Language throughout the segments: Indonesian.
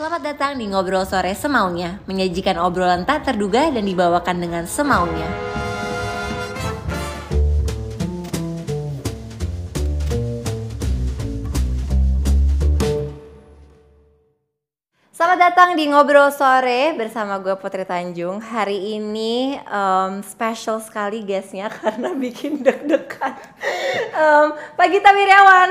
Selamat datang di Ngobrol Sore Semaunya, menyajikan obrolan tak terduga dan dibawakan dengan semaunya. Selamat datang di Ngobrol Sore bersama gue Putri Tanjung. Hari ini um, special sekali guestnya karena bikin deg-degan. Um, Pak Gita Wiryawan,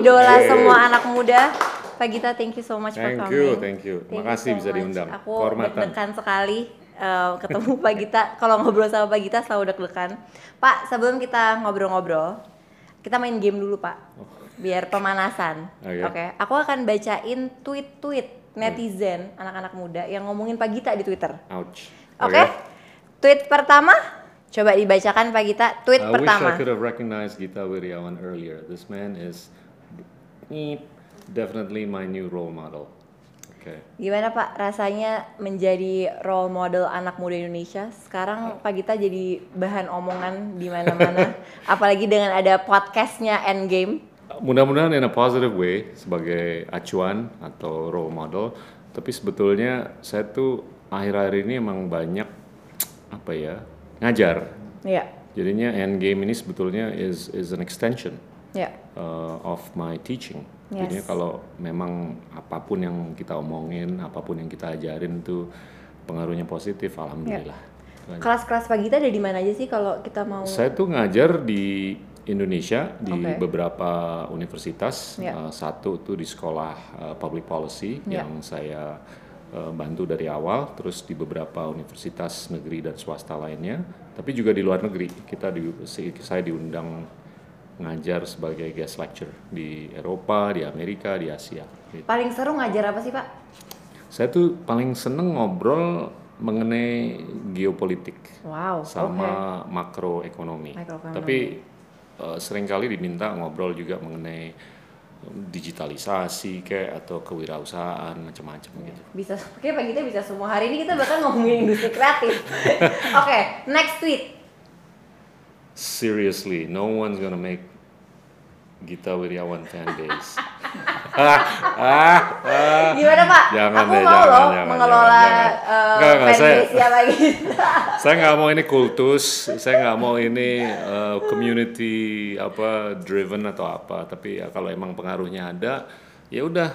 idola semua anak muda. Pak Gita, thank you so much Thank for you, coming. thank you. Thank Makasih so bisa much. diundang. Aku deg-degan sekali uh, ketemu Pak Gita. Kalau ngobrol sama Pak Gita selalu deg-degan. Pak, sebelum kita ngobrol-ngobrol, kita main game dulu Pak. Biar pemanasan. Oke. Oke. Aku akan bacain tweet-tweet netizen anak-anak muda yang ngomongin Pak Gita di Twitter. Ouch. Oke? Tweet pertama, coba dibacakan Pak Gita. Tweet I wish pertama. I could have recognized Gita Wiryawan earlier. This man is definitely my new role model. Okay. Gimana Pak rasanya menjadi role model anak muda Indonesia? Sekarang Pak Gita jadi bahan omongan di mana-mana, apalagi dengan ada podcastnya Endgame. Mudah-mudahan in a positive way sebagai acuan atau role model. Tapi sebetulnya saya tuh akhir-akhir ini emang banyak apa ya ngajar. Ya, Jadinya endgame ini sebetulnya is is an extension ya, uh, of my teaching. Yes. Jadinya kalau memang apa pun yang kita omongin, apa pun yang kita ajarin itu pengaruhnya positif, alhamdulillah. Aja. Kelas-kelas Pak Gita ada di mana aja sih kalau kita mau? Saya tuh ngajar di Indonesia di Oke. beberapa universitas. Ya. Uh, satu tuh di sekolah uh, public policy Ya. yang saya uh, bantu dari awal, terus di beberapa universitas negeri dan swasta lainnya. Tapi juga di luar negeri kita di, saya diundang ngajar sebagai guest lecture di Eropa, di Amerika, di Asia. gitu. Paling seru ngajar apa sih Pak? Saya tuh paling seneng ngobrol mengenai geopolitik Wow, sama makroekonomi. Makroekonomi. Tapi eh, sering kali diminta ngobrol juga mengenai digitalisasi kayak atau kewirausahaan macam-macam gitu. Bisa, Pak Gita bisa semua. Hari ini kita bahkan ngomongin industri kreatif. Oke, next tweet. Seriously, no one's gonna make Gita Wiryawan fan base. Gimana Pak? Jangan Aku deh, mau jangan, loh jangan, mengelola jangan, jangan. eh, Enggak, enggak, saya- Gita. saya nggak mau ini kultus, saya nggak mau ini uh, community apa driven atau apa. Tapi ya kalau emang pengaruhnya ada, ya udah.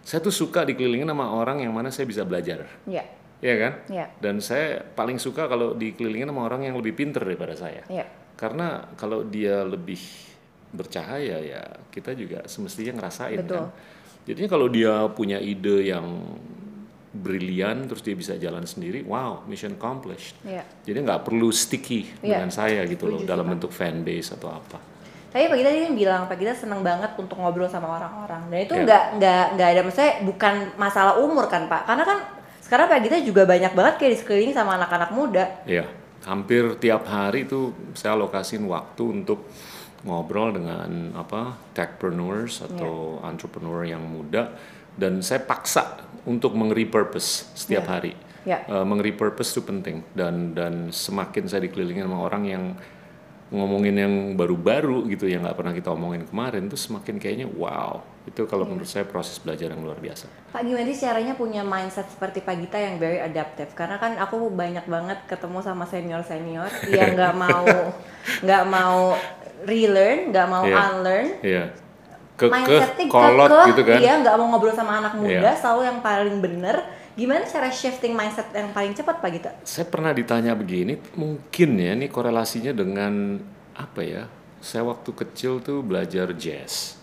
Saya tuh suka dikelilingin sama orang yang mana saya bisa belajar, Iya, Iya kan? iya, Dan saya paling suka kalau dikelilingin sama orang yang lebih pinter daripada saya. iya. Karena kalau dia lebih bercahaya ya kita juga semestinya ngerasain Betul. kan. Jadinya kalau dia punya ide yang brilian terus dia bisa jalan sendiri, wow, mission accomplished. Iya. Jadi nggak perlu sticky Iya. dengan saya gitu loh dalam bentuk fanbase atau apa. Tapi Pak Gita tadi kan bilang Pak Gita seneng banget untuk ngobrol sama orang-orang. Dan itu Iya. nggak nggak nggak ada maksudnya bukan masalah umur kan Pak. Karena kan sekarang Pak Gita juga banyak banget kayak di sekeliling sama anak-anak muda. Iya, hampir tiap hari itu saya alokasin waktu untuk ngobrol dengan apa techpreneurs atau entrepreneur yang muda dan saya paksa untuk meng-repurpose setiap Iya. hari. Ya. Eh, meng-repurpose itu penting dan dan semakin saya dikelilingi sama orang yang ngomongin yang baru-baru gitu yang nggak pernah kita omongin kemarin itu semakin kayaknya wow itu kalau Iya. menurut saya proses belajar yang luar biasa. Pak gimana sih caranya punya mindset seperti Pak Gita yang very adaptive? Karena kan aku banyak banget ketemu sama senior-senior yang nggak mau nggak mau relearn, nggak mau Iya. unlearn. Iya. Ke ke Mindsetnya kolot kekeh, gitu kan. Dia nggak mau ngobrol sama anak muda, Iya. selalu yang paling bener. Gimana cara shifting mindset yang paling cepat Pak Gita? Saya pernah ditanya begini, mungkin ya ini korelasinya dengan apa ya? Saya waktu kecil tuh belajar jazz.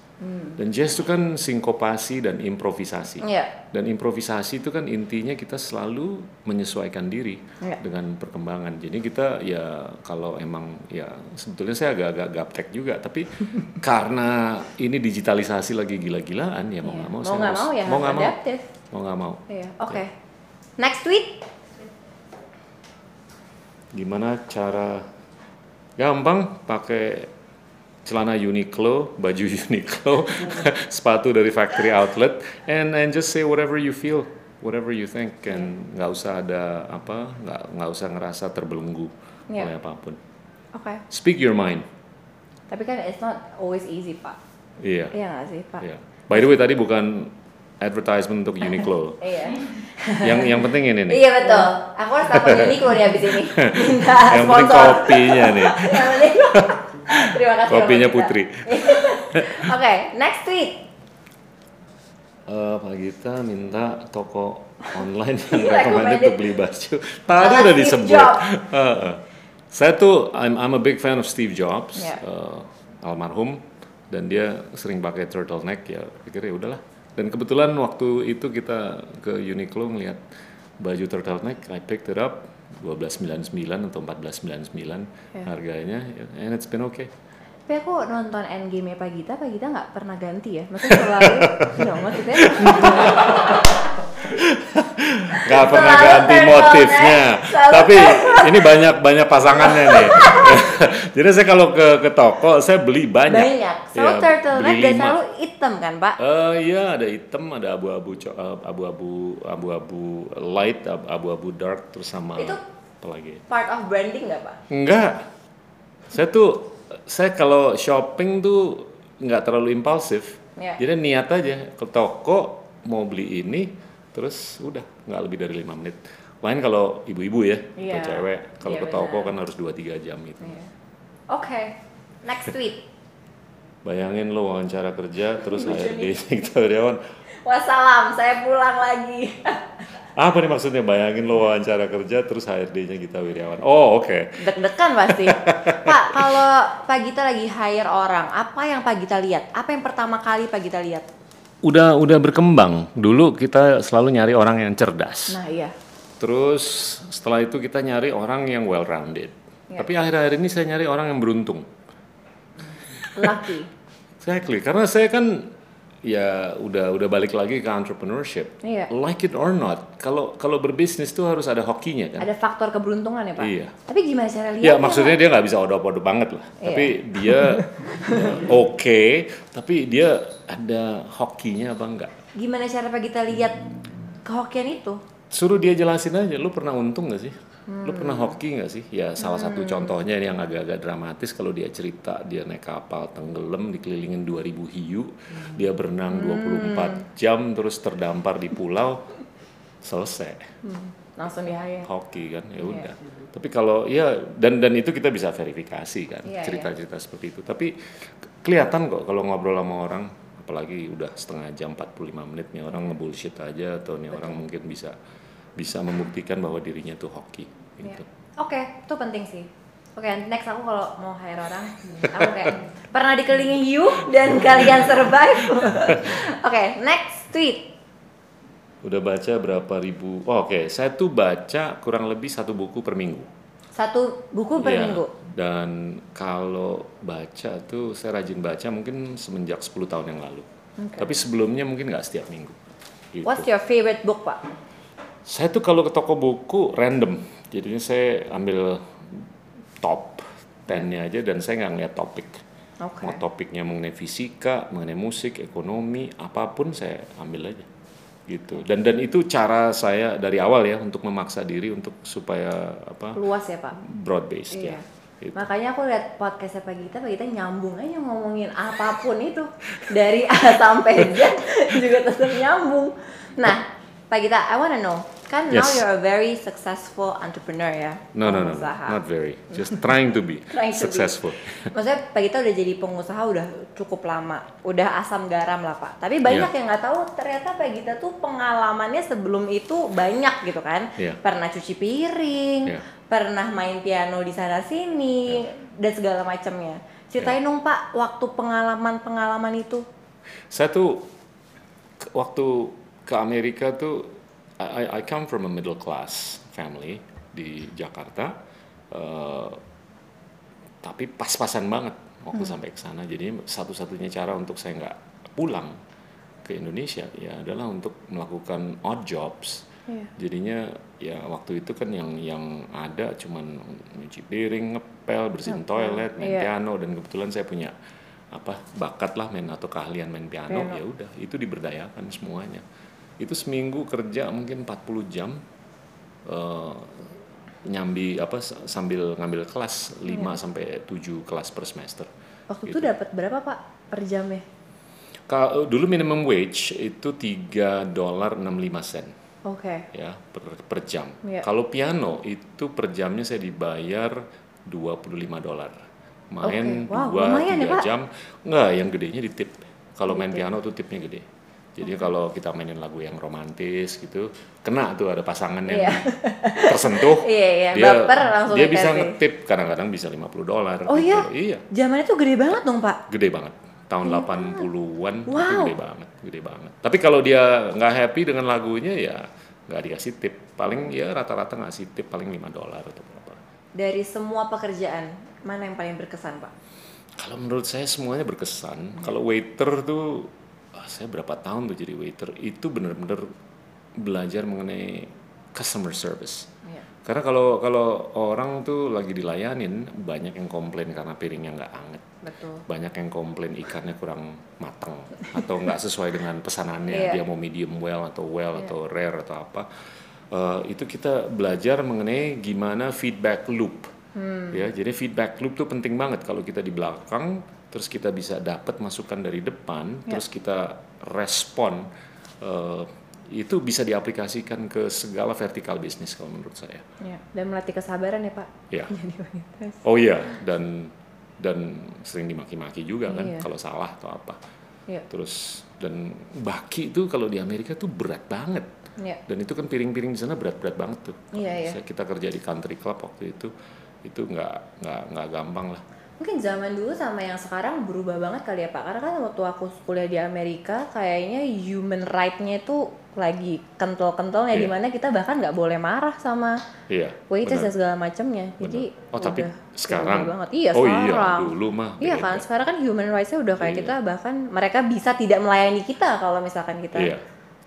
Dan jazz itu kan sinkopasi dan improvisasi. Iya. Dan improvisasi itu kan intinya kita selalu menyesuaikan diri Iya. dengan perkembangan. Jadi kita ya kalau emang ya sebetulnya saya agak-agak gaptek juga, tapi karena ini digitalisasi lagi gila-gilaan ya mau nggak mau, Mau saya nggak harus- mau ya mau nggak mau, adaptif. mau nggak mau. Iya, oke. Next tweet. Gimana cara gampang pakai celana Uniqlo, baju Uniqlo, sepatu dari factory outlet, and and just say whatever you feel, whatever you think, and nggak usah ada apa, nggak nggak usah ngerasa terbelenggu Iya. oleh apa pun. Oke. Speak your mind. Tapi kan it's not always easy, Pak. Iya. Iya nggak sih, Pak? Iya. By the way tadi bukan advertisement untuk Uniqlo. Iya. yang yang penting ini nih. Iya betul. Aku harus telepon Uniqlo nih abis ini. Minta yang penting kopinya nih. Yang penting- Terima kasih. Kopinya Putri. Oke, next tweet. Eh, Pak Gita minta toko online yang Recommended. untuk beli baju. Tadi udah disebut. Eh. Saya tuh I'm I'm a big fan of Steve Jobs, Yeah. eh, almarhum, dan dia sering pakai turtleneck ya. Pikir ya udahlah. Dan kebetulan waktu itu kita ke Uniqlo ngeliat baju turtleneck, I picked it up 12.99 atau 14.99 harganya, and it's been okay. Tapi aku nonton Endgame Pak Gita, Pak Gita nggak pernah ganti ya? Maksudnya selalu, no, maksudnya nggak pernah ganti motifnya selalu tapi ini banyak banyak pasangannya nih jadi saya kalau ke ke toko saya beli banyak banyak. Selalu Ya, turtleneck beli dan selalu hitam kan Pak? Eh, iya ada hitam ada abu-abu eh, abu-abu abu-abu light ab- abu-abu dark terus sama Itu- apa lagi Part of branding nggak Pak? enggak saya tuh saya kalau shopping tuh nggak terlalu impulsif Iya. jadi niat aja ke toko mau beli ini terus udah nggak lebih dari lima menit lain kalau ibu-ibu ya Iya. atau cewek kalau Iya, ke toko kan harus 2-3 jam gitu Iya. Oke, next tweet. bayangin lo wawancara kerja terus HRD Wirjawan Wassalam, saya pulang lagi. apa nih maksudnya bayangin lo wawancara kerja terus HRD-nya Gita Wirjawan oh oke Deg-degan pasti. Pak, kalau Pak Gita lagi hire orang, apa yang Pak Gita lihat? Apa yang pertama kali Pak Gita lihat? udah udah berkembang dulu kita selalu nyari orang yang cerdas Nah iya. Terus setelah itu kita nyari orang yang well rounded. Ya. Tapi akhir-akhir ini saya nyari orang yang beruntung. Lucky. Exactly, karena saya kan ya udah udah balik lagi ke entrepreneurship. Iya. Like it or not, kalau kalau berbisnis tuh harus ada hokinya kan. Ada faktor keberuntungan ya Pak? Iya. Tapi gimana cara lihat? Ya maksudnya dia nggak bisa odop-odop banget lah. Iya. Tapi dia ya, oke, tapi dia ada hokinya apa enggak? Gimana cara Pak Gita lihat kehokian itu? Suruh dia jelasin aja, lu pernah untung gak sih? Lu Hmm. pernah hoki gak sih? Ya salah satu contohnya ini yang agak-agak dramatis kalau dia cerita dia naik kapal tenggelam dikelilingin 2000 hiu, Hmm. dia berenang 24 jam terus terdampar di pulau, selesai. Hmm, langsung di hire. Hoki kan, ya udah. Tapi kalau ya dan dan itu kita bisa verifikasi kan Iya, cerita-cerita seperti itu. Tapi ke- kelihatan kok kalau ngobrol sama orang apalagi udah setengah jam 45 menit nih orang ngebullshit aja atau nih orang mungkin bisa bisa membuktikan bahwa dirinya tuh hoki Iya. gitu. Oke, itu penting sih. Oke, next aku kalau mau hire orang, aku kayak pernah dikelilingi hiu dan kalian survive. Oke, next tweet. Udah baca berapa ribu? Oh, Oke, saya tuh baca kurang lebih satu buku per minggu. Satu buku per Iya, minggu. Dan kalau baca tuh saya rajin baca mungkin semenjak 10 tahun yang lalu. Tapi sebelumnya mungkin nggak setiap minggu. Gitu. What's your favorite book, Pak? Saya tuh kalau ke toko buku random, jadinya saya ambil top 10-nya aja dan saya nggak ngeliat topik. Oke. Mau topiknya mengenai fisika, mengenai musik, ekonomi, apa pun saya ambil aja. Gitu. Dan dan itu cara saya dari awal ya untuk memaksa diri untuk supaya apa Luas ya, Pak. broad based Iya. ya. Gitu. Makanya aku lihat podcastnya Pak Gita, Pak Gita nyambung aja ngomongin apa pun itu dari A sampai Z juga tetap nyambung. Nah, Pak Gita, I wanna know, kan now Yes. you're a very successful entrepreneur ya, No no no, not very. Just trying to be Trying to be. successful. Maksudnya Pak Gita udah jadi pengusaha udah cukup lama, udah asam garam lah Pak. Tapi banyak Iya. yang nggak tahu ternyata Pak Gita tuh pengalamannya sebelum itu banyak gitu kan. Iya. Pernah cuci piring, Iya. pernah main piano di sana sini dan segala macamnya. Ceritain Iya. dong Pak waktu pengalaman-pengalaman itu. Saya tuh waktu ke Amerika tuh I, I- come from a middle class family di Jakarta, eh, tapi pas-pasan banget waktu sampai ke sana. Jadi satu-satunya cara untuk saya nggak pulang ke Indonesia ya adalah untuk melakukan odd jobs. Iya. Jadinya ya waktu itu kan yang yang ada cuman nyuci piring, ngepel, bersihin toilet, main Iya. piano dan kebetulan saya punya apa bakat lah main atau keahlian main piano, Piano. ya udah itu diberdayakan semuanya. Itu seminggu kerja mungkin 40 jam eh, nyambi apa sambil ngambil kelas 5 sampai 7 kelas per semester. Waktu Gitu. itu dapat berapa Pak per jamnya? Kalau dulu minimum wage itu 3 dolar 65 sen Oke. ya per, per jam. Iya. Kalau piano itu per jamnya saya dibayar 25 dolar. Main Oke. Wow, dua lumayan ya, tiga Pak. jam. Enggak, yang gedenya di tip. Kalau main piano tuh tipnya gede. Jadi kalau kita mainin lagu yang romantis gitu, kena tuh ada pasangan yang Iya. tersentuh. Iya, iya, Dia, baper langsung dia bisa ngetip kadang-kadang bisa 50 dolar. Oh gitu. iya? Iya, Zamannya tuh gede banget dong, Pak. gede banget. Tahun 80-an itu Wow. gede banget, gede banget. Tapi kalau dia nggak happy dengan lagunya ya nggak dikasih tip. Paling ya rata-rata ngasih tip paling 5 dolar atau berapa. Dari semua pekerjaan, mana yang paling berkesan, Pak? Kalau menurut saya semuanya berkesan. Kalau waiter tuh, saya berapa tahun tuh jadi waiter, itu bener-bener belajar mengenai customer service. Iya. Karena kalau kalau orang tuh lagi dilayanin, banyak yang komplain karena piringnya nggak anget. Betul. Banyak yang komplain ikannya kurang matang atau nggak sesuai dengan pesanannya. Iya. Dia mau medium well atau well atau rare atau apa. Eh, itu kita belajar mengenai gimana feedback loop. Ya, jadi feedback loop tuh penting banget kalau kita di belakang, terus kita bisa dapat masukan dari depan, Ya. terus kita respon. eh, itu bisa diaplikasikan ke segala vertikal bisnis kalau menurut saya. Iya. Dan melatih kesabaran ya, Pak. Ya. Oh iya, dan dan sering dimaki-maki juga kan Iya. kalau salah atau apa. Iya. Terus dan baki itu kalau di Amerika tuh berat banget. Iya. Dan itu kan piring-piring di sana berat-berat banget tuh. Iya, iya. Saya- Kita kerja di country club waktu itu itu nggak nggak nggak gampang lah. Mungkin zaman dulu sama yang sekarang berubah banget kali ya Pak. Karena kan waktu aku kuliah di Amerika kayaknya human right-nya itu lagi kental-kentalnya Iya. di mana kita bahkan nggak boleh marah sama Iya. waiters dan segala macamnya. Jadi Oh tapi sekarang. banget. Iya oh sekarang. iya dulu mah. Iya kan, sekarang kan human rights-nya udah kayak Iya. kita bahkan mereka bisa tidak melayani kita kalau misalkan kita Iya.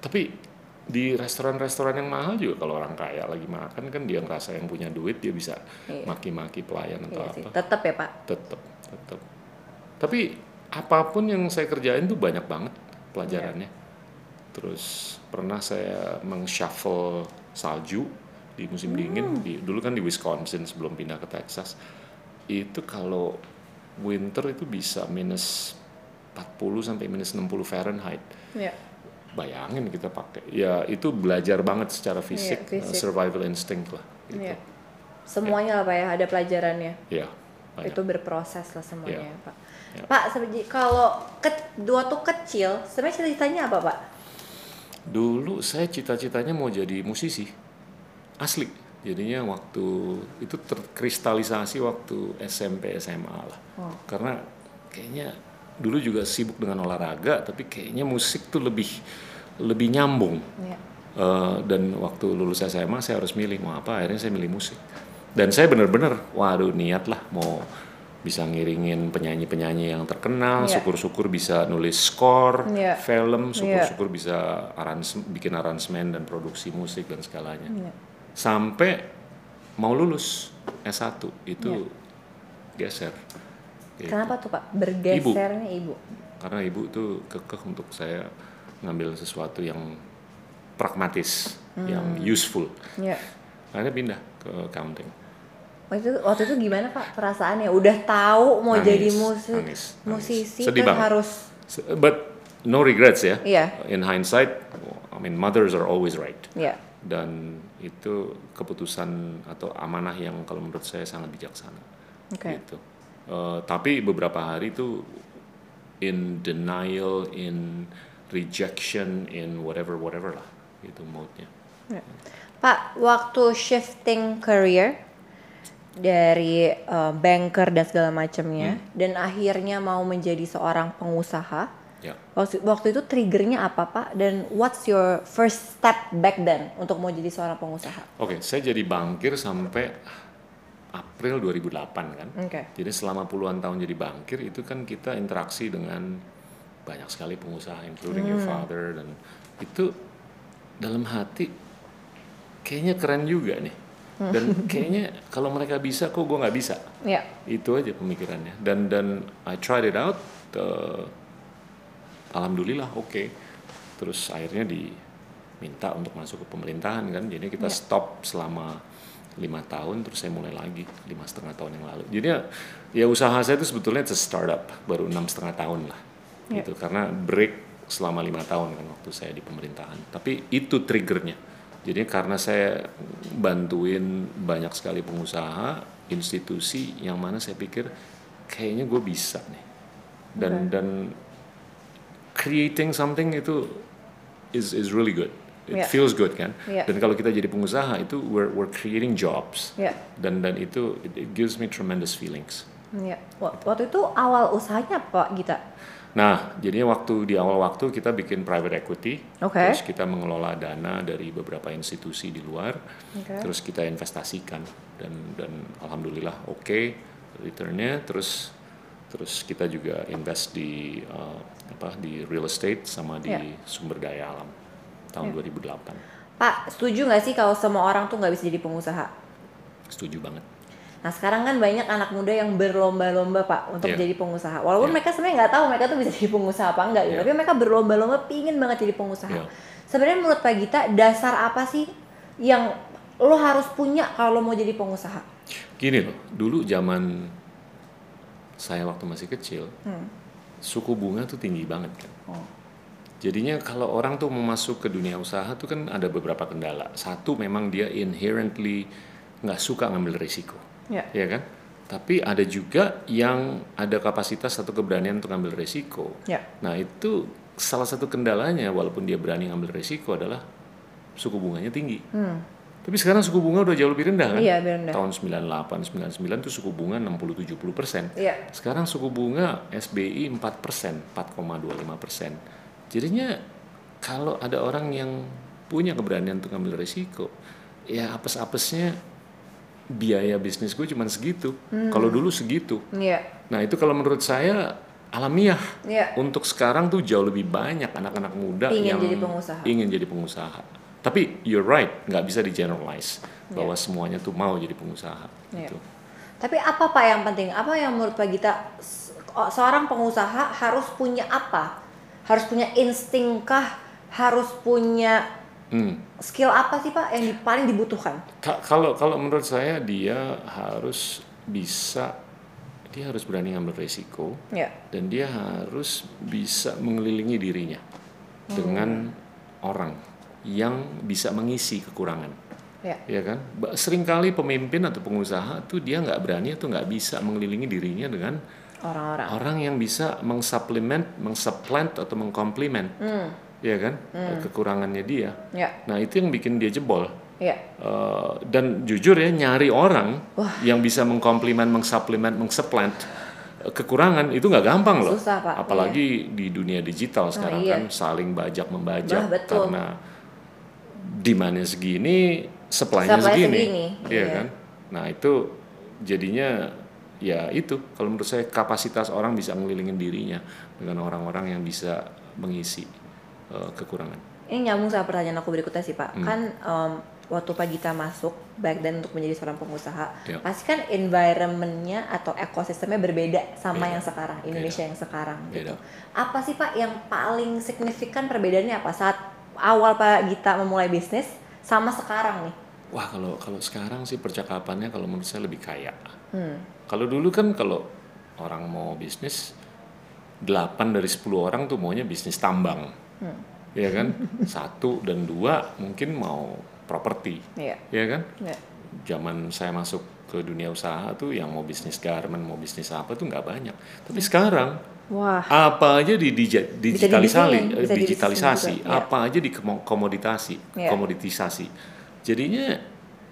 Tapi di restoran-restoran yang mahal juga kalau orang kaya lagi makan kan dia ngerasa yang punya duit dia bisa Iya. maki-maki pelayan atau Iya sih. apa. Tetap ya Pak. tetap tetap tapi apa pun yang saya kerjain tuh banyak banget pelajarannya terus pernah saya mengshuffle salju di musim dingin di, dulu kan di Wisconsin sebelum pindah ke Texas itu kalau winter itu bisa minus 40 sampai minus 60 Fahrenheit Iya. Bayangin kita pakai ya itu belajar banget secara fisik, Iya, fisik. uh, survival instinct lah gitu. Iya. Semuanya lah Pak ya, ada pelajarannya. ya banyak. itu berproses lah semuanya Iya. pak Iya. pak kalau ke, waktu kecil sebenarnya cita-citanya apa pak Dulu saya cita-citanya mau jadi musisi. Asli. Jadinya waktu itu terkristalisasi waktu SMP SMA lah. Oh. Karena kayaknya dulu juga sibuk dengan olahraga tapi kayaknya musik tuh lebih lebih nyambung. Iya. Eh, dan waktu lulus SMA saya harus milih mau apa akhirnya saya milih musik. Dan saya benar-benar waduh niat lah mau bisa ngiringin penyanyi-penyanyi yang terkenal, Iya. syukur-syukur bisa nulis skor, Iya. film, syukur-syukur bisa arans bikin aransemen dan produksi musik dan segalanya. Iya. Sampai mau lulus S1 itu geser. Gitu. kenapa tuh pak bergesernya ibu, Karena ibu tuh kekeh untuk saya ngambil sesuatu yang pragmatis, yang useful. Iya. Akhirnya pindah ke accounting. waktu itu waktu itu gimana pak perasaannya udah tahu mau Nangis, jadi musik nangis, nangis. musisi Sedih kan banget. harus But no regrets ya. Iya. In hindsight, I mean mothers are always right. ya Dan itu keputusan atau amanah yang kalau menurut saya sangat bijaksana. oke Gitu. Eh, tapi beberapa hari itu in denial, in rejection, in whatever whatever lah. Itu mode-nya. Ya. Pak, waktu shifting career dari uh, banker dan segala macamnya, Hmm. dan akhirnya mau menjadi seorang pengusaha, Ya. waktu, waktu itu triggernya apa Pak? Dan what's your first step back then untuk mau jadi seorang pengusaha? Oke, saya jadi bankir sampai April 2008 kan. Oke. Jadi selama puluhan tahun jadi bankir itu kan kita interaksi dengan banyak sekali pengusaha, including your father dan itu dalam hati kayaknya keren juga nih. Dan kayaknya kalau mereka bisa, kok gue nggak bisa. Ya, Itu aja pemikirannya. Dan dan I tried it out. uh, alhamdulillah oke. Terus akhirnya diminta untuk masuk ke pemerintahan kan. Jadi kita Ya. stop selama lima tahun. Terus saya mulai lagi lima setengah tahun yang lalu. Jadi ya, ya usaha saya itu sebetulnya it's a startup baru enam setengah tahun lah. Ya. gitu karena break selama lima tahun kan waktu saya di pemerintahan tapi itu triggernya jadi karena saya bantuin banyak sekali pengusaha institusi yang mana saya pikir kayaknya gue bisa nih dan dan creating something itu is is really good it Ya. feels good kan Ya. dan kalau kita jadi pengusaha itu we're we're creating jobs Ya. dan dan itu it, it gives me tremendous feelings. Wa- Waktu itu awal usahanya apa Gita? Nah, jadinya waktu di awal waktu kita bikin private equity, Oke. terus kita mengelola dana dari beberapa institusi di luar, Oke. terus kita investasikan dan dan alhamdulillah oke returnnya, terus terus kita juga invest di uh, apa di real estate sama di Ya. sumber daya alam tahun Ya. 2008. Pak, setuju nggak sih kalau semua orang tuh nggak bisa jadi pengusaha? Setuju banget. Nah sekarang kan banyak anak muda yang berlomba-lomba pak untuk Iya. jadi pengusaha. Walaupun Iya. mereka sebenarnya nggak tahu mereka tuh bisa jadi pengusaha apa enggak gitu. Iya. Tapi mereka berlomba-lomba pingin banget jadi pengusaha. Iya. Sebenarnya menurut Pak Gita dasar apa sih yang lo harus punya kalau lo mau jadi pengusaha? Gini loh, dulu zaman saya waktu masih kecil, Hmm. suku bunga tuh tinggi banget kan. Oh. Jadinya kalau orang tuh mau masuk ke dunia usaha tuh kan ada beberapa kendala. Satu memang dia inherently nggak suka ngambil risiko, Ya. ya kan? Tapi ada juga yang ada kapasitas atau keberanian untuk ngambil risiko. Ya. Nah itu salah satu kendalanya walaupun dia berani ngambil risiko adalah suku bunganya tinggi. Hmm. Tapi sekarang suku bunga udah jauh lebih rendah kan? Iya, lebih rendah. Tahun 98, 99 tuh suku bunga 60-70 persen. Iya. Sekarang suku bunga SBI 4 persen, 4,25 persen. Jadinya kalau ada orang yang punya keberanian untuk ngambil risiko, ya apes-apesnya biaya bisnis gue cuma segitu. Hmm. Kalau dulu segitu. Iya. Nah itu kalau menurut saya alamiah. Iya. Untuk sekarang tuh jauh lebih banyak anak-anak muda Ingin yang jadi pengusaha. ingin jadi pengusaha. Tapi you're right, nggak bisa di generalize bahwa Iya. semuanya tuh mau jadi pengusaha. Iya. Gitu. Tapi apa pak yang penting? Apa yang menurut Pak Gita se- seorang pengusaha harus punya apa? Harus punya insting kah? Harus punya Hmm. skill apa sih pak yang paling dibutuhkan? Ka- Kalau kalau menurut saya dia harus bisa dia harus berani ngambil resiko Ya. dan dia harus bisa mengelilingi dirinya dengan orang yang bisa mengisi kekurangan. Ya. ya kan sering kali pemimpin atau pengusaha tuh dia nggak berani atau nggak bisa mengelilingi dirinya dengan Orang-orang. orang yang bisa mengsuplement mengsupplant atau mengkomplement Hmm. ya kan kekurangannya dia Ya. nah itu yang bikin dia jebol Ya. Eh, dan jujur ya nyari orang yang bisa mengkomplimen mengsuplement mengsupplant eh, kekurangan itu nggak gampang loh Susah, Pak. apalagi di dunia digital sekarang iya. kan saling bajak membajak Bah, betul. karena demandnya segini supply-nya Supply segini, segini, iya iya. kan nah itu jadinya ya itu kalau menurut saya kapasitas orang bisa ngelilingin dirinya dengan orang-orang yang bisa mengisi eh, kekurangan Ini nyambung sama pertanyaan aku berikutnya sih Pak. Hmm. Kan em, waktu Pak Gita masuk back then untuk menjadi seorang pengusaha, Ya. pasti kan environmentnya atau ekosistemnya berbeda sama Beda. yang sekarang, Indonesia yang sekarang gitu. Beda. Apa sih Pak yang paling signifikan perbedaannya apa saat awal Pak Gita memulai bisnis sama sekarang nih? Wah kalau kalau sekarang sih percakapannya kalau menurut saya lebih kaya. Hmm. Kalau dulu kan kalau orang mau bisnis 8 dari 10 orang tuh maunya bisnis tambang. Hmm. Ya kan? Satu dan dua mungkin mau properti. Iya. Ya kan? Iya. Zaman saya masuk ke dunia usaha tuh yang mau bisnis garment, mau bisnis apa tuh nggak banyak. Tapi Hmm. sekarang Wah. apa aja di digi- digitalisasi, dibisnisin, bisa digitalisasi, dibisnisin juga, ya. apa aja dikomoditasi, Ya. komoditisasi. Jadinya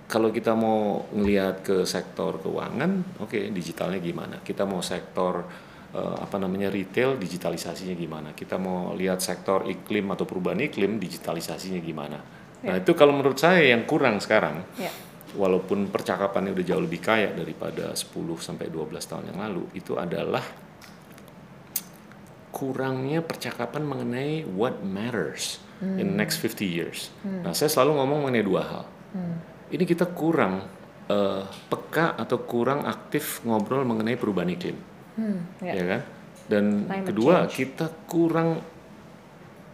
kalau kita mau ngelihat ke sektor keuangan, oke digitalnya gimana? Kita mau sektor eh, apa namanya retail, digitalisasinya gimana? Kita mau lihat sektor iklim atau perubahan iklim, digitalisasinya gimana? Nah itu kalau menurut saya yang kurang sekarang Ya. walaupun percakapannya udah jauh lebih kaya daripada 10 sampai 12 tahun yang lalu, itu adalah kurangnya percakapan mengenai what matters in the next 50 years. Nah, saya selalu ngomong mengenai dua hal. Ini kita kurang eh, peka atau kurang aktif ngobrol mengenai perubahan iklim, Hmm. Ya. ya kan? Dan Climate kedua, change. kita kurang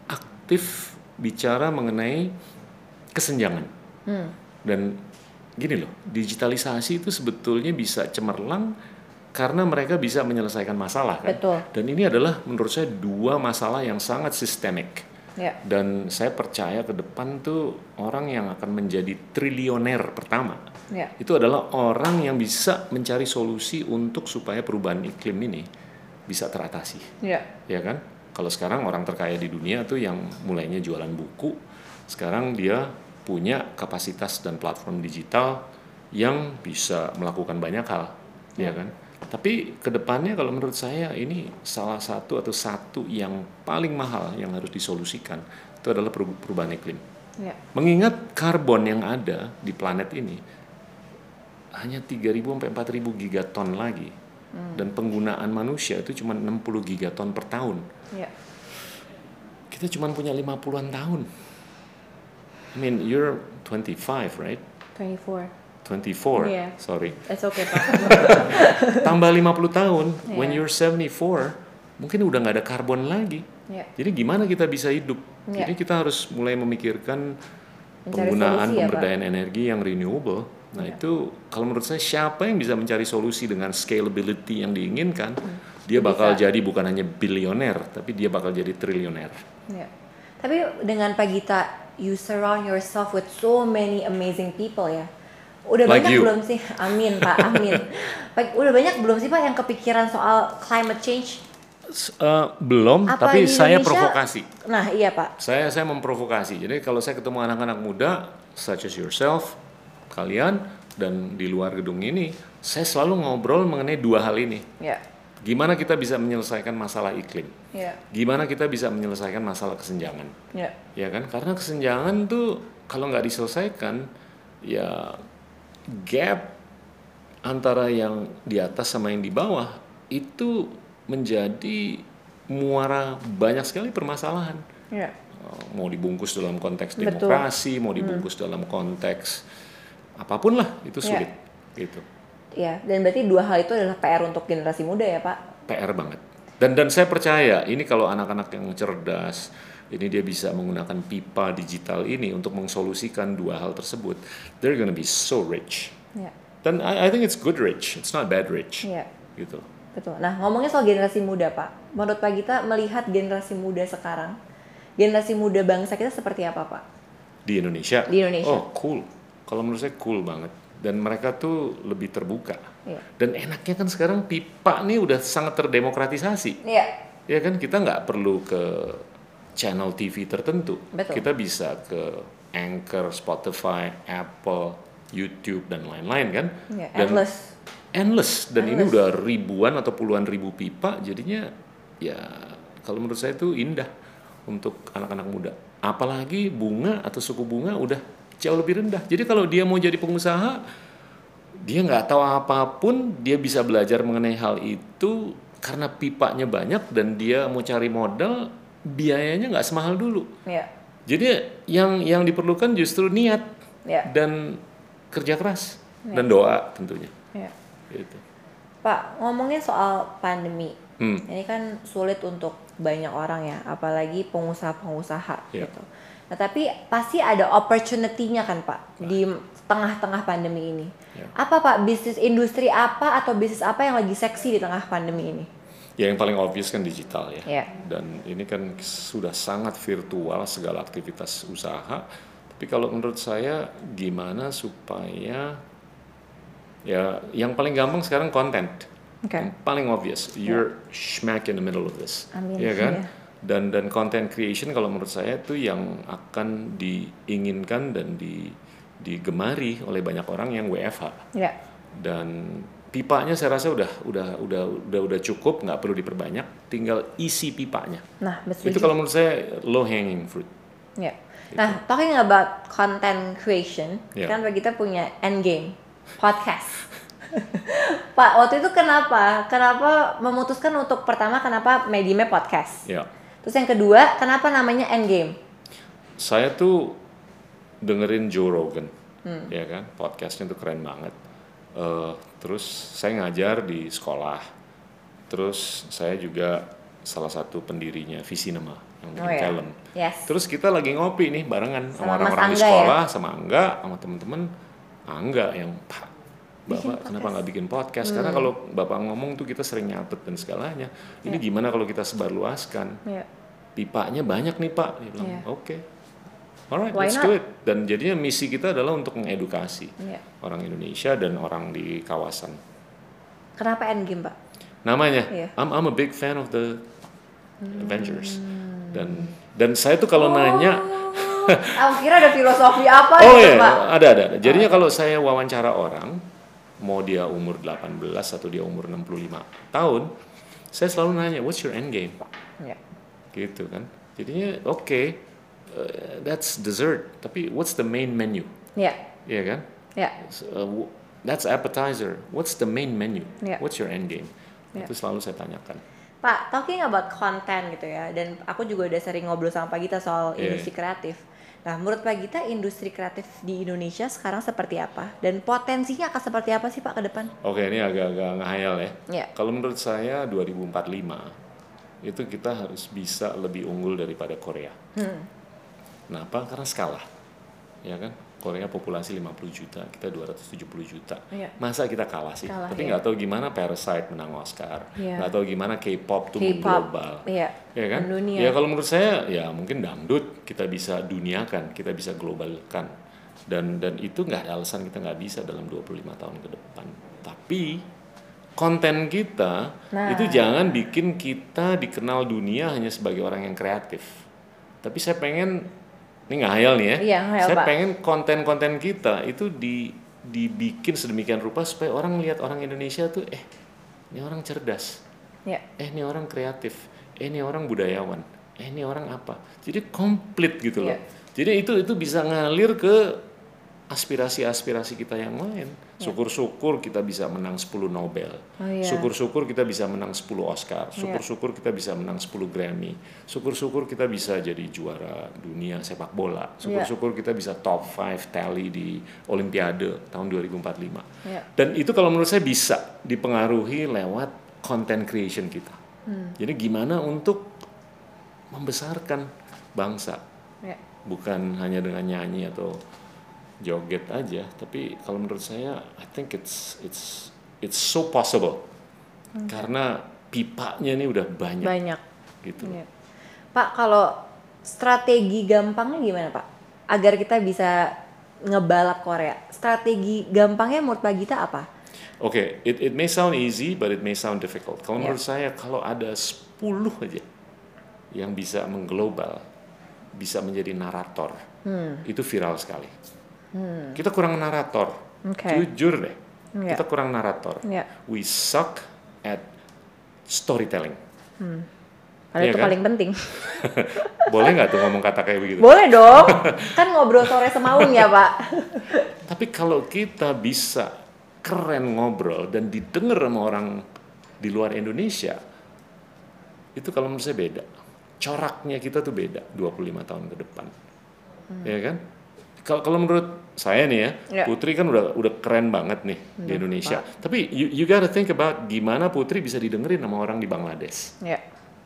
aktif bicara mengenai kesenjangan. Hmm. Dan gini loh, digitalisasi itu sebetulnya bisa cemerlang karena mereka bisa menyelesaikan masalah kan. Betul. Dan ini adalah menurut saya dua masalah yang sangat sistemik. Ya. Dan saya percaya ke depan tuh orang yang akan menjadi trilioner pertama Ya. itu adalah orang yang bisa mencari solusi untuk supaya perubahan iklim ini bisa teratasi, Ya. ya kan? Kalau sekarang orang terkaya di dunia tuh yang mulainya jualan buku, sekarang dia punya kapasitas dan platform digital yang bisa melakukan banyak hal, ya kan? Tapi ke depannya kalau menurut saya ini salah satu atau satu yang paling mahal yang harus disolusikan itu adalah peru- perubahan iklim. Ya. Mengingat karbon yang ada di planet ini hanya 3.000 sampai 4.000 gigaton lagi. Dan penggunaan manusia itu cuma 60 gigaton per tahun. Ya. Kita cuma punya 50-an tahun. I mean, you're 25, right? 24. 24, Iya. sorry. It's okay, Pak. Tambah 50 tahun, when Iya. you're 74, mungkin udah nggak ada karbon lagi. ya. Jadi gimana kita bisa hidup? Iya. Jadi kita harus mulai memikirkan Mencari penggunaan solusi ya, Pak. pemberdayaan energi yang renewable. Nah itu kalau menurut saya siapa yang bisa mencari solusi dengan scalability yang diinginkan, dia bakal. Bisa. jadi bukan hanya bilioner, tapi dia bakal jadi triliuner. Ya. Tapi dengan Pak Gita, you surround yourself with so many amazing people ya. Udah Like banyak you. belum sih? Amin Pak, amin. Pak, udah banyak belum sih Pak yang kepikiran soal climate change? Eh, belum, Apa tapi saya provokasi. Nah iya Pak. Saya saya memprovokasi. Jadi kalau saya ketemu anak-anak muda, such as yourself, kalian dan di luar gedung ini, saya selalu ngobrol mengenai dua hal ini. Ya. Gimana kita bisa menyelesaikan masalah iklim? Ya. Gimana kita bisa menyelesaikan masalah kesenjangan? Ya. Ya kan? Karena kesenjangan tuh kalau nggak diselesaikan, ya gap antara yang di atas sama yang di bawah itu menjadi muara banyak sekali permasalahan. Ya. Uh, Mau dibungkus dalam konteks Betul. demokrasi, mau dibungkus dalam konteks apa pun lah itu Ya. sulit. Gitu. Ya. Dan berarti dua hal itu adalah PR untuk generasi muda ya Pak? PR banget. Dan dan saya percaya ini kalau anak-anak yang cerdas ini dia bisa menggunakan pipa digital ini untuk mensolusikan dua hal tersebut. They're gonna be so rich. Ya. Dan I, I think it's good rich. It's not bad rich. Ya. Gitu. Betul. Nah, ngomongnya soal generasi muda, Pak. Menurut Pak Gita, melihat generasi muda sekarang, generasi muda bangsa kita seperti apa, Pak? Di Indonesia. Di Indonesia. Oh cool. Kalau menurut saya cool banget. Dan mereka tuh lebih terbuka. Iya. Dan enaknya kan sekarang pipa nih udah sangat terdemokratisasi. Iya. Ya kan kita nggak perlu ke channel TV tertentu. Betul. Kita bisa ke Anchor, Spotify, Apple, YouTube dan lain-lain kan. Iya, Dan endless. endless dan ini Endless. udah ribuan atau puluhan ribu pipa jadinya ya kalau menurut saya itu indah untuk anak-anak muda. Apalagi bunga atau suku bunga udah jauh lebih rendah. Jadi kalau dia mau jadi pengusaha dia nggak tahu apa pun, dia bisa belajar mengenai hal itu karena pipanya banyak dan dia mau cari modal biayanya nggak semahal dulu. Iya. Jadi yang yang diperlukan justru niat Iya. dan kerja keras dan doa tentunya. Iya. Gitu. Pak, ngomongin soal pandemi. Hmm. Ini kan sulit untuk banyak orang ya, apalagi pengusaha-pengusaha Iya. gitu. Nah, tapi pasti ada opportunity-nya kan, Pak, di tengah-tengah pandemi ini. Iya. Apa, Pak, bisnis industri apa atau bisnis apa yang lagi seksi di tengah pandemi ini? Ya yang paling obvious kan digital ya. Iya. Dan ini kan sudah sangat virtual segala aktivitas usaha. Tapi kalau menurut saya gimana supaya ya yang paling gampang sekarang konten. Oke. Yang paling obvious, you're smack in the middle of this. Amin, Ya kan? iya. Dan dan content creation kalau menurut saya itu yang akan diinginkan dan di digemari oleh banyak orang yang WFH Ya. dan pipanya saya rasa udah udah udah udah udah cukup nggak perlu diperbanyak tinggal isi pipanya Nah, itu betul. kalau menurut saya low hanging fruit Ya. Nah, talking about content creation, Ya. kan kita punya Endgame podcast. Pak, waktu itu kenapa? Kenapa memutuskan untuk pertama kenapa mediumnya podcast? ya Terus yang kedua, kenapa namanya Endgame? saya tuh dengerin Joe Rogan Hmm. ya kan podcastnya tuh keren banget Eh, terus saya ngajar di sekolah terus saya juga salah satu pendirinya Visinema yang bikin Oh ya. film Yes. Terus kita lagi ngopi nih barengan Sama orang-orang di ya? sekolah, sama Angga, sama temen-temen. Angga yang Pak, Bapak kenapa nggak bikin podcast? Karena Hmm. kalau Bapak ngomong tuh kita sering nyatet dan segalanya. Ini gimana kalau kita sebarluaskan? Iya. Pipanya banyak nih Pak. Dia bilang, Iya. oke. Alright, Why let's not? do it. Dan jadinya misi kita adalah untuk mengedukasi Iya. orang Indonesia dan orang di kawasan. Kenapa Endgame, Pak? Namanya, Iya. I'm I'm a big fan of the Avengers. Dan dan saya tuh kalau nanya, Aku kira ada filosofi apa oh gitu, ya, Pak. ada ada. ada. Jadinya kalau saya wawancara orang, mau dia umur 18 atau dia umur 65 tahun, saya selalu nanya, what's your end game? Iya. Gitu kan. Jadinya oke, uh, that's dessert. Tapi what's the main menu? Iya. Iya kan? Iya. So, uh, that's appetizer. What's the main menu? Yeah. What's your end game? Yeah. Itu selalu saya tanyakan. Pak, talking about konten gitu ya, dan aku juga udah sering ngobrol sama Pak Gita soal Iya. industri kreatif. Nah, menurut Pak Gita, industri kreatif di Indonesia sekarang seperti apa? Dan potensinya akan seperti apa sih Pak ke depan? Oke, ini agak-agak ngehayal ya. Iya. Kalau menurut saya 2045 itu kita harus bisa lebih unggul daripada Korea. Hmm. Kenapa? Karena skala. Ya kan? Korea populasi 50 juta, kita 270 juta. Iya. Masa kita kalah sih? Kalah, Tapi iya. nggak tahu gimana Parasite menang Oscar. Iya. Nggak tahu gimana K-pop tuh global. iya. Ya kan? Mendunia. Ya kalau menurut saya ya mungkin dangdut kita bisa duniakan, kita bisa globalkan. Dan dan itu nggak ada alasan kita nggak bisa dalam 25 tahun ke depan. Tapi konten kita Nah. itu jangan bikin kita dikenal dunia hanya sebagai orang yang kreatif. Tapi saya pengen ini ngayal nih ya. Iya, ngayal, saya Pak. pengen konten-konten kita itu di dibikin sedemikian rupa supaya orang lihat orang Indonesia tuh eh ini orang cerdas Iya. eh ini orang kreatif, eh ini orang budayawan, eh ini orang apa. Jadi komplit gitu loh. Iya. Jadi itu itu bisa ngalir ke aspirasi-aspirasi kita yang lain. Syukur-syukur kita bisa menang 10 Nobel. Oh, iya. Syukur-syukur kita bisa menang 10 Oscar. Syukur-syukur kita bisa menang 10 Grammy. Syukur-syukur kita bisa jadi juara dunia sepak bola. Syukur-syukur kita bisa top 5 tally di Olimpiade tahun 2045. Iya. Dan itu kalau menurut saya bisa dipengaruhi lewat content creation kita. Hmm. Jadi gimana untuk membesarkan bangsa, Iya. bukan hanya dengan nyanyi atau joget aja, tapi kalau menurut saya, I think it's it's it's so possible karena pipanya ini udah banyak, Banyak. gitu. Iya. Pak, kalau strategi gampangnya gimana Pak? Agar kita bisa ngebalap Korea. Strategi gampangnya menurut Pak Gita apa? Oke, it it may sound easy, but it may sound difficult. Kalau Yeah. menurut saya, kalau ada 10 aja yang bisa mengglobal, bisa menjadi narator, itu viral sekali. Kita kurang narator, Oke. jujur deh, Yeah. kita kurang narator. Iya. We suck at storytelling. Karena Iya itu kan? paling penting. Boleh nggak tuh ngomong kata kayak begitu? Boleh dong. kan ngobrol sore semaun ya Pak. Tapi kalau kita bisa keren ngobrol dan didengar sama orang di luar Indonesia, itu kalau menurut saya beda. Coraknya kita tuh beda 25 tahun ke depan. Ya kan? Kalau menurut saya nih ya, Ya. Putri kan udah udah keren banget nih di Indonesia. Tapi you, you gotta think about gimana Putri bisa didengerin sama orang di Bangladesh, Ya.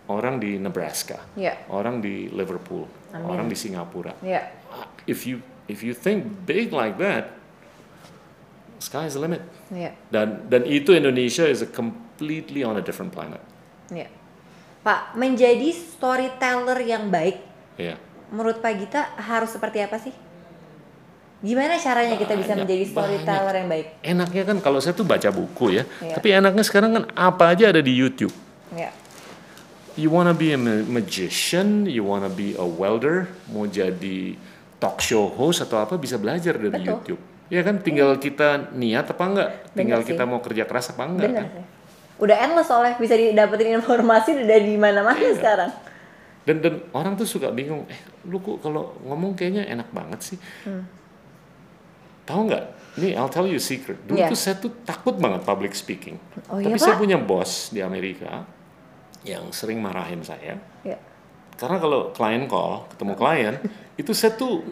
orang di Nebraska, Ya. orang di Liverpool, Amin. orang di Singapura Ya. if you if you think big like that, sky's the limit. Ya. Dan dan itu Indonesia is a completely on a different planet. Ya. Pak, menjadi storyteller yang baik Ya. menurut Pak Gita harus seperti apa sih? Gimana caranya kita bisa Banyak, menjadi storyteller yang baik? Enaknya kan kalau saya tuh baca buku ya, Iya. tapi enaknya sekarang kan apa aja ada di YouTube. Ya. You wanna be a ma- magician, you wanna be a welder, mau jadi talk show host atau apa bisa belajar dari Betul. YouTube. Ya kan tinggal kita niat apa enggak, tinggal sih. kita mau kerja keras apa enggak Bener kan. sih. Udah endless soalnya bisa didapetin informasi dari mana-mana Iya. sekarang. Dan dan orang tuh suka bingung, eh lu kok kalau ngomong kayaknya enak banget sih. Tahu nggak? Nih I'll tell you a secret. Dulu Iya. tuh saya tuh takut banget public speaking. Oh iya, Tapi saya Pak? punya bos di Amerika yang sering marahin saya. Ya. Karena kalau klien call, ketemu klien, itu saya tuh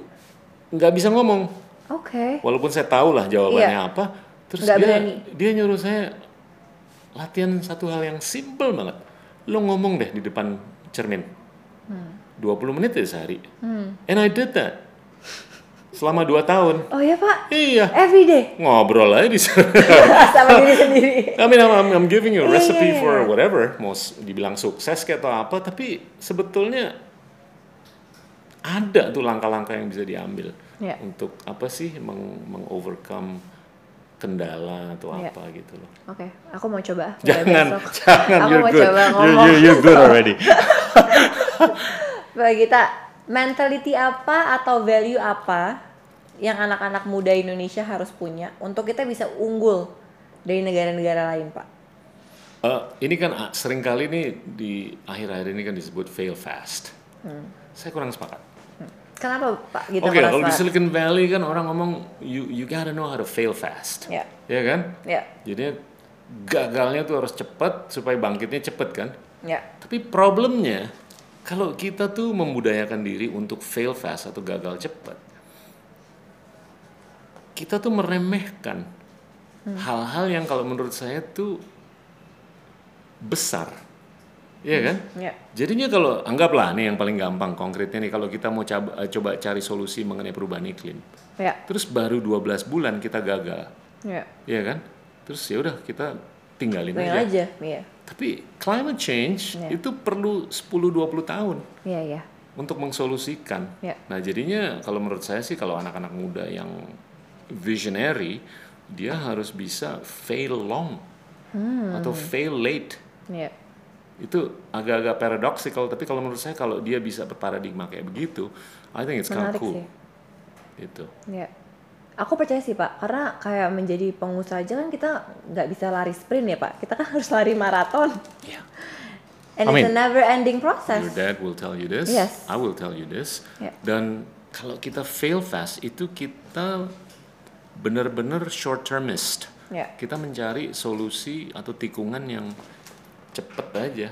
nggak bisa ngomong. Oke. Walaupun saya tahu lah jawabannya Iya. apa, terus Nggak dia berani. dia nyuruh saya latihan satu hal yang simple banget. Lo ngomong deh di depan cermin. Hmm. 20 menit ya sehari. And I did that. Selama dua tahun. Oh ya Pak, Iya, every day ngobrol aja di sana. sama diri sendiri. I mean, I'm, I'm- giving you a Iya, recipe iya, for iya. whatever, mau dibilang sukses kayak atau apa, tapi sebetulnya ada tuh langkah-langkah yang bisa diambil Ya. untuk apa sih meng, mengovercome kendala atau Iya. apa gitu loh. Oke, aku mau coba. Jangan, besok. jangan, Aku you're mau good, coba ngomong. you're, you're good already. Mbak Gita, mentality apa atau value apa yang anak-anak muda Indonesia harus punya untuk kita bisa unggul dari negara-negara lain, Pak? Eh, ini kan ah, sering kali nih di akhir-akhir ini kan disebut fail fast. Hmm. Saya kurang sepakat. Kenapa Pak Oke, kalau di? Silicon Valley kan orang ngomong you you gotta know how to fail fast. Ya, Ya kan? ya, Jadi gagalnya tuh harus cepat supaya bangkitnya cepat kan. ya, Tapi problemnya kalau kita tuh membudayakan diri untuk fail fast atau gagal cepat, kita tuh meremehkan hal-hal yang kalau menurut saya tuh besar, Iya kan? ya, Jadinya kalau anggaplah nih yang paling gampang konkretnya nih kalau kita mau coba, coba cari solusi mengenai perubahan iklim, ya, terus baru 12 bulan kita gagal, ya. Iya kan? Terus ya udah kita tinggalin Tinggal aja. aja, iya, Tapi climate change Iya. itu perlu 10-20 tahun iya, iya, untuk mensolusikan. Iya. Nah jadinya kalau menurut saya sih kalau anak-anak muda yang visionary, dia harus bisa fail long Hmm. atau fail late. iya, Itu agak-agak paradoxical, tapi kalau menurut saya kalau dia bisa berparadigma kayak begitu, I think it's kind of cool. sih. Gitu. Ya. Aku percaya sih Pak, karena kayak menjadi pengusaha aja kan kita nggak bisa lari sprint ya Pak, kita kan harus lari maraton. Yeah. And I it's a mean, never ending process. Your dad will tell you this. Yes. I will tell you this. Ya. Dan kalau kita fail fast itu kita benar-benar short termist. Ya, Kita mencari solusi atau tikungan yang cepet aja,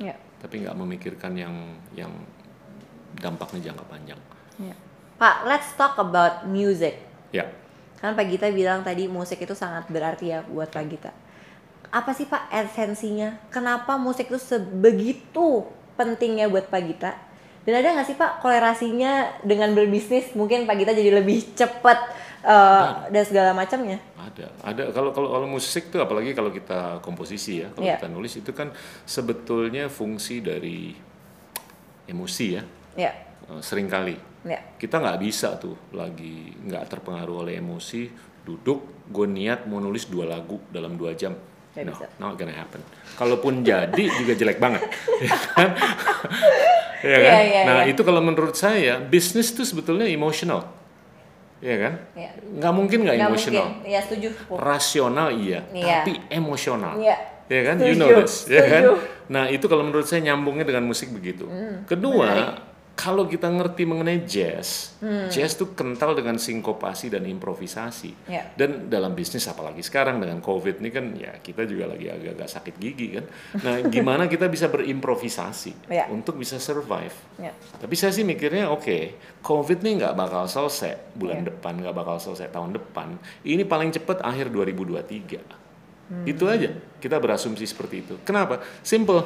ya, tapi nggak memikirkan yang yang dampaknya jangka panjang. ya. Pak, let's talk about music. Ya, Kan Pak Gita bilang tadi musik itu sangat berarti ya buat Pak Gita. Apa sih Pak esensinya? Kenapa musik itu sebegitu pentingnya buat Pak Gita? Dan ada nggak sih Pak kolerasinya dengan berbisnis? Mungkin Pak Gita jadi lebih cepat eh, dan segala macamnya. ada. Ada kalau kalau kalau musik tuh apalagi kalau kita komposisi ya, kalau Iya. kita nulis itu kan sebetulnya fungsi dari emosi ya. Ya, Eh, Seringkali ya, kita nggak bisa tuh lagi nggak terpengaruh oleh emosi duduk gue niat mau nulis dua lagu dalam dua jam Nggak no bisa. not gonna happen kalaupun jadi juga jelek banget ya kan ya Iya, kan iya, nah iya. itu kalau menurut saya bisnis tuh sebetulnya emosional ya kan? Ya. nggak mungkin nggak emosional mungkin. Ya setuju. Rasional iya, Iya. tapi emosional. Iya. ya kan? Setuju, you know this. Ya kan? Nah itu kalau menurut saya nyambungnya dengan musik begitu. Hmm, kedua kalau kita ngerti mengenai jazz Hmm. jazz tuh kental dengan sinkopasi dan improvisasi Ya. dan dalam bisnis apalagi sekarang dengan covid ini kan ya kita juga lagi agak-agak sakit gigi kan nah gimana kita bisa berimprovisasi Ya. untuk bisa survive Ya. tapi saya sih mikirnya oke, COVID nih nggak bakal selesai bulan Iya. depan, nggak bakal selesai tahun depan. Ini paling cepat akhir 2023. Hmm. Itu aja. Kita berasumsi seperti itu. Kenapa? Simple.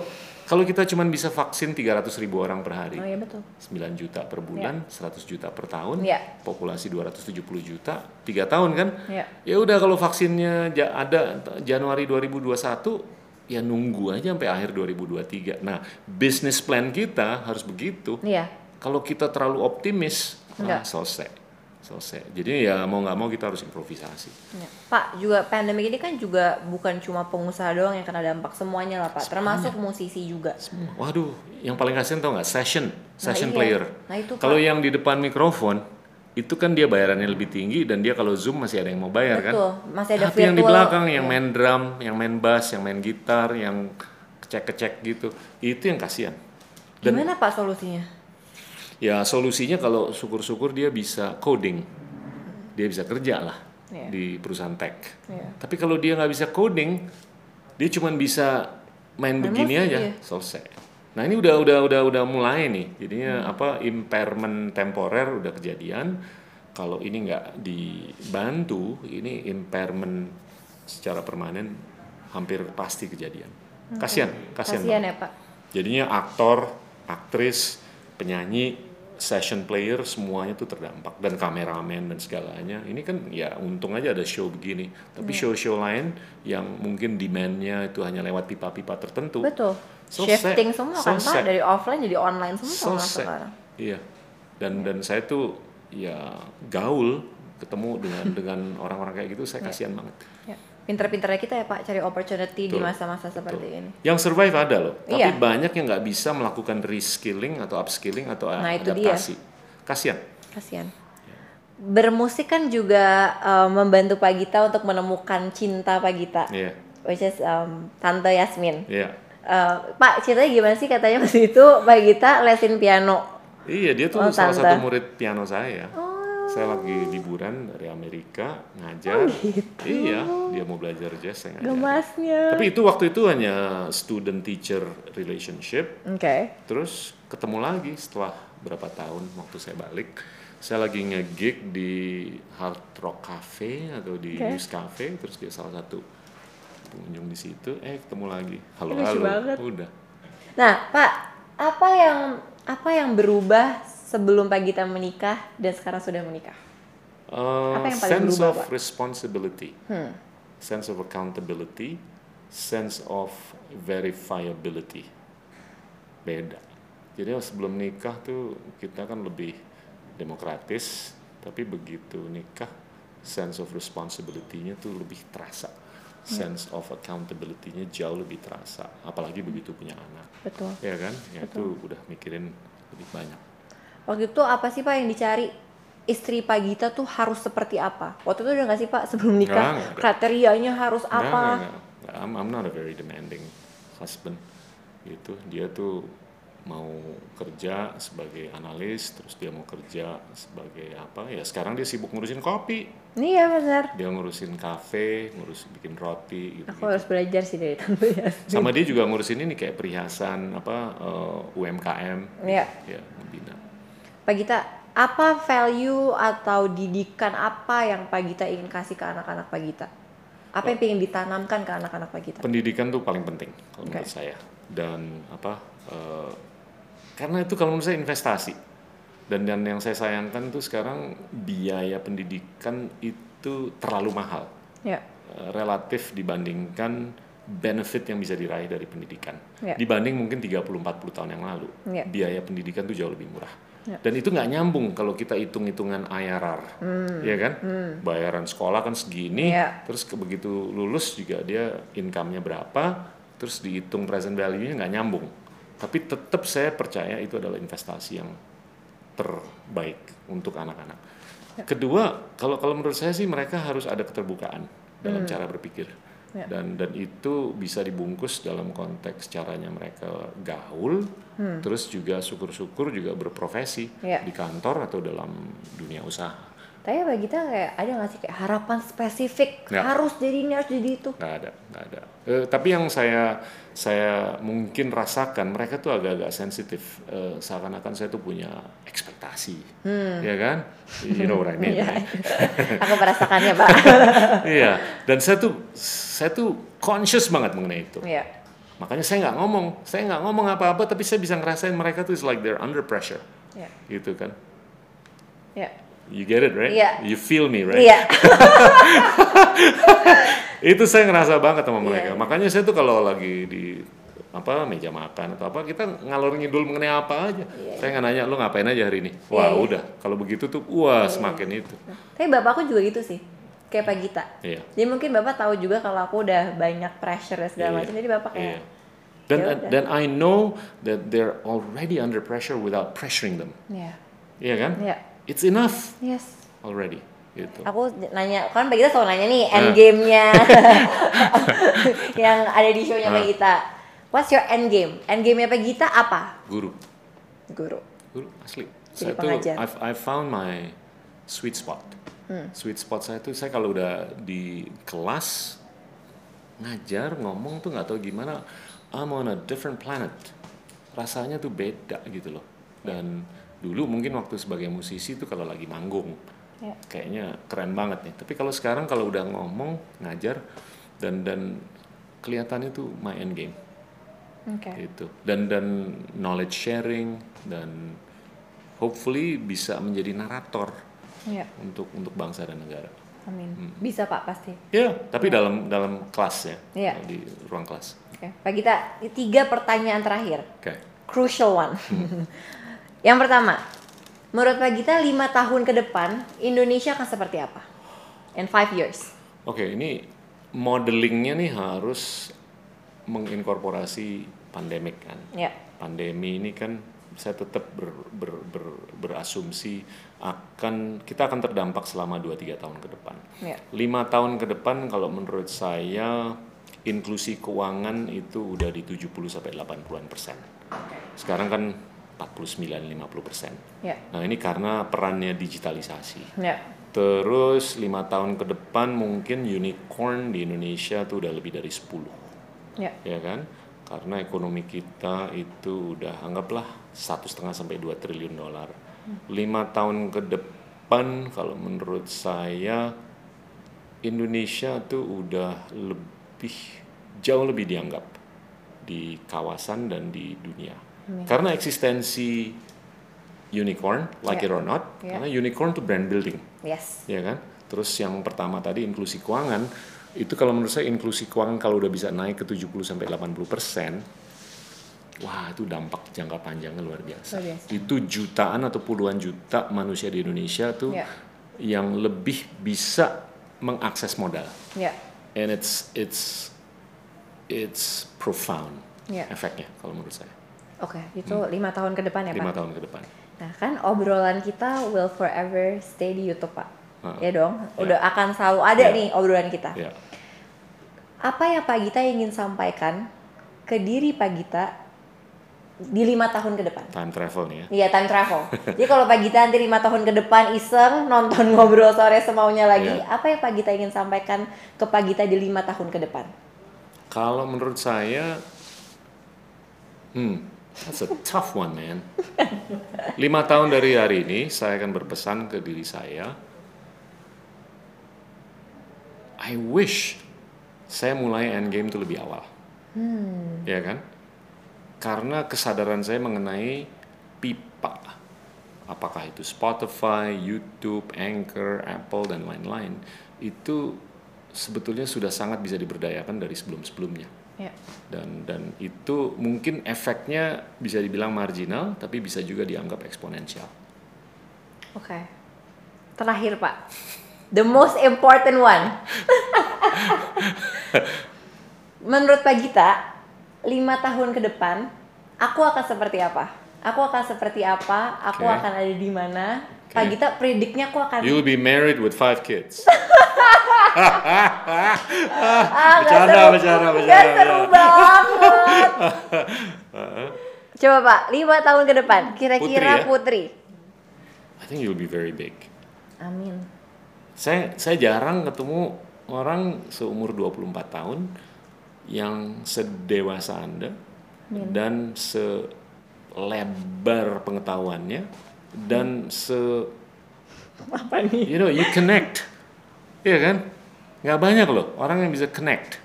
Kalau kita cuma bisa vaksin 300 ribu orang per hari, Oh iya betul. 9 juta per bulan, 100 juta per tahun, Iya. populasi 270 juta, tiga tahun kan? Ya. Ya udah kalau vaksinnya ada Januari 2021, ya nunggu aja sampai akhir 2023. Nah, business plan kita harus begitu. Iya. Kalau kita terlalu optimis, ah, Enggak. selesai. Selesai. Jadi ya mau nggak mau kita harus improvisasi. Ya. Pak, juga pandemi ini kan juga bukan cuma pengusaha doang yang kena dampak semuanya lah Pak, termasuk musisi juga. Semua. Waduh, yang paling kasihan tau nggak? Session, session iya. player. Nah, itu. Kalau yang di depan mikrofon, itu kan dia bayarannya lebih tinggi dan dia kalau zoom masih ada yang mau bayar kan? Betul, masih ada Tapi yang di virtual. belakang, yang Iya. main drum, yang main bass, yang main gitar, yang kecek-kecek gitu, itu yang kasihan. Dan Gimana Pak solusinya? Ya solusinya kalau syukur-syukur dia bisa coding, dia bisa kerja lah Iya. di perusahaan tech. Iya. Tapi kalau dia nggak bisa coding, dia cuma bisa main, Main begini aja, iya. selesai. Nah ini udah udah udah udah mulai nih, jadinya Hmm. apa impairment temporer udah kejadian. Kalau ini nggak dibantu, ini impairment secara permanen hampir pasti kejadian. Kasihan, kasihan. Kasihan banget. ya Pak. Jadinya aktor, aktris, penyanyi session player semuanya tuh terdampak dan kameramen dan segalanya ini kan ya untung aja ada show begini tapi Iya. show-show lain yang mungkin demand-nya itu hanya lewat pipa-pipa tertentu Betul. So Shifting semua So kan dari offline jadi online semua so sekarang. Iya. Dan dan saya tuh ya gaul ketemu dengan dengan orang-orang kayak gitu saya kasihan banget. Ya. Pinter-pinternya kita ya Pak cari opportunity di Betul. masa-masa seperti ini. Yang survive ada loh, tapi Iya. banyak yang nggak bisa melakukan reskilling atau upskilling atau Nah, itu dia. adaptasi. Kasihan. Kasihan. Bermusik kan juga eh, membantu Pak Gita untuk menemukan cinta Pak Gita, Iya. which is um, Tante Yasmin. Iya. Eh, Pak, ceritanya gimana sih katanya waktu itu Pak Gita lesin piano. Iya, dia tuh Oh, salah tante. satu murid piano saya. Oh, Saya lagi liburan dari Amerika ngajar. Iya, dia mau belajar jazz saya ngajar. gemasnya. Tapi itu waktu itu hanya student teacher relationship. Oke. Terus ketemu lagi setelah berapa tahun waktu saya balik. Saya lagi nge-gig di Hard Rock Cafe atau di Oke. News Cafe. Terus dia salah satu pengunjung di situ. Eh ketemu lagi. Halo Lucu halo. banget. Udah. Nah, Pak, apa yang apa yang berubah sebelum Pak Gita menikah dan sekarang sudah menikah? Uh, Apa yang paling sense berubah, of Pak? responsibility, Hmm. sense of accountability, sense of verifiability. Beda. Jadi sebelum nikah tuh kita kan lebih demokratis, tapi begitu nikah sense of responsibility-nya tuh lebih terasa. Sense of accountability-nya jauh lebih terasa, apalagi begitu punya anak. Betul. Ya kan? Ya itu udah mikirin lebih banyak. Waktu itu apa sih Pak yang dicari? Istri Pak Gita tuh harus seperti apa? Waktu itu udah nggak sih Pak sebelum nikah? Ada. Kriterianya harus Nggak, apa? nggak, nggak. I'm, I'm not a very demanding husband. Gitu. Dia tuh mau kerja sebagai analis, terus dia mau kerja sebagai apa? Ya sekarang dia sibuk ngurusin kopi, Iya benar. dia ngurusin kafe, ngurus bikin roti gitu. Aku harus belajar sih dari Tante. Sama dia juga ngurusin ini kayak perhiasan apa eh, UMKM. Iya. Ya, membina. Pak Gita, apa value atau didikan apa yang Pak Gita ingin kasih ke anak-anak Pak Gita? Apa yang ingin ditanamkan ke anak-anak Pak Gita? pendidikan tuh paling penting kalau Oke. menurut saya dan apa eh, karena itu kalau menurut saya investasi dan dan yang saya sayangkan tuh sekarang biaya pendidikan itu terlalu mahal Ya, eh, relatif dibandingkan benefit yang bisa diraih dari pendidikan Ya. dibanding mungkin 30-40 tahun yang lalu Ya. biaya pendidikan tuh jauh lebih murah Ya. dan itu nggak nyambung kalau kita hitung-hitungan IRR ya kan? Bayaran sekolah kan segini Ya. terus ke- begitu lulus juga dia income-nya berapa terus dihitung present value-nya nggak nyambung. Tapi tetap saya percaya itu adalah investasi yang terbaik untuk anak-anak. Kedua kalau kalau menurut saya sih mereka harus ada keterbukaan dalam cara berpikir Ya. dan dan itu bisa dibungkus dalam konteks caranya mereka gaul terus juga syukur-syukur juga berprofesi Ya. di kantor atau dalam dunia usaha tapi Pak Gita kayak ada nggak sih kayak harapan spesifik Ya. harus jadi ini harus jadi itu? nggak ada nggak ada Eh, tapi yang saya saya mungkin rasakan mereka tuh agak-agak sensitif Eh, seakan-akan saya tuh punya ekspektasi ya kan you know what I mean Iya. Aku merasakannya Pak. iya dan saya tuh saya tuh conscious banget mengenai itu Iya. makanya saya nggak ngomong saya nggak ngomong apa-apa tapi saya bisa ngerasain mereka tuh is like they're under pressure Iya. gitu kan Iya. You get it right Iya. you feel me right Iya. itu saya ngerasa banget sama mereka Iya. makanya saya tuh kalau lagi di apa meja makan atau apa kita ngalor ngidul mengenai apa aja saya nggak nanya lu ngapain aja hari ini wah udah kalau begitu tuh wah semakin itu Tapi bapakku juga gitu sih. Kayak Pak Gita. iya Jadi mungkin bapak tahu juga kalau aku udah banyak pressure dan segala Iya. macam. Jadi bapak kayak iya dan Ya udah. dan I know that they're already under pressure without pressuring them Iya. iya kan Iya. It's enough Yes. already gitu Aku nanya, kan Pak Gita selalu nanya nih end game-nya yang ada di show-nya Pak Ah. Gita. What's your end game? End game-nya Pak Gita apa? guru Guru. Guru asli. Jadi Saya tuh pengajar. I've, I found my sweet spot. Hmm. Sweet spot saya tuh saya kalau udah di kelas ngajar ngomong tuh nggak tahu gimana I'm on a different planet. Rasanya tuh beda gitu loh. Dan dulu mungkin waktu sebagai musisi tuh kalau lagi manggung Ya. kayaknya keren banget nih. Tapi kalau sekarang kalau udah ngomong ngajar dan dan kelihatannya tuh my end game Oke. gitu dan dan knowledge sharing dan hopefully bisa menjadi narator Ya, untuk untuk bangsa dan negara. amin. Hmm. Bisa Pak pasti. Ya, tapi dalam dalam kelas ya, Iya. di ruang kelas. Oke, Pak Gita, tiga pertanyaan terakhir. Oke. Crucial one. Yang pertama, menurut Pak Gita lima tahun ke depan Indonesia akan seperti apa? In five years. Oke, ini modelingnya nih harus menginkorporasi pandemik kan. Ya. Pandemi ini kan saya tetap ber, ber- ber- berasumsi akan kita akan terdampak selama 2-3 tahun ke depan. Ya. Lima tahun ke depan kalau menurut saya inklusi keuangan itu udah di 70 sampai 80-an persen. Sekarang kan 49-50 persen. Ya. Nah ini karena perannya digitalisasi. Ya. Terus lima tahun ke depan mungkin unicorn di Indonesia tuh udah lebih dari 10 Ya. ya kan? Karena ekonomi kita itu udah anggaplah satu setengah sampai 2 triliun dolar. Lima tahun ke depan kalau menurut saya Indonesia tuh udah lebih jauh lebih dianggap di kawasan dan di dunia. Karena eksistensi unicorn, like Ya. it or not, Ya. karena unicorn tuh brand building Yes. ya kan? Terus yang pertama tadi inklusi keuangan itu kalau menurut saya inklusi keuangan kalau udah bisa naik ke 70 sampai 80 persen, wah itu dampak jangka panjangnya luar biasa. Luar biasa. Itu jutaan atau puluhan juta manusia di Indonesia tuh Ya. yang lebih bisa mengakses modal, Ya. and it's it's it's profound Ya. efeknya kalau menurut saya Oke, itu lima tahun ke depan ya lima Pak. tahun ke depan. Nah kan obrolan kita will forever stay di YouTube Pak. Ah. Ya dong, udah akan selalu ada Ya. nih obrolan kita. Ya. Apa yang Pak Gita ingin sampaikan ke diri Pak Gita di lima tahun ke depan? Time travel nih ya. Iya time travel. Jadi kalau Pak Gita nanti lima tahun ke depan iseng nonton ngobrol sore semaunya lagi, Iya. apa yang Pak Gita ingin sampaikan ke Pak Gita di lima tahun ke depan? Kalau menurut saya, hmm, that's a tough one, man. Lima tahun dari hari ini, saya akan berpesan ke diri saya, I wish saya mulai endgame itu lebih awal, ya kan? Karena kesadaran saya mengenai pipa, apakah itu Spotify, YouTube, Anchor, Apple dan lain-lain, itu sebetulnya sudah sangat bisa diberdayakan dari sebelum-sebelumnya Ya. dan dan itu mungkin efeknya bisa dibilang marginal tapi bisa juga dianggap eksponensial. Oke. Terakhir Pak, the most important one. Menurut Pak Gita, lima tahun ke depan, aku akan seperti apa? Aku akan seperti apa? Aku Oke. akan ada di mana? Pak Oke. Gita prediknya aku akan You'll be married with five kids. ah, Bercanda, seru, bercanda, bercanda, seru banget. Coba Pak, lima tahun ke depan, kira-kira Putri putri. I think you'll be very big. Amin. Saya saya jarang ketemu orang seumur 24 tahun yang sedewasa Anda dan selebar pengetahuannya dan se Apa nih? you know you connect Iya kan nggak banyak loh orang yang bisa connect.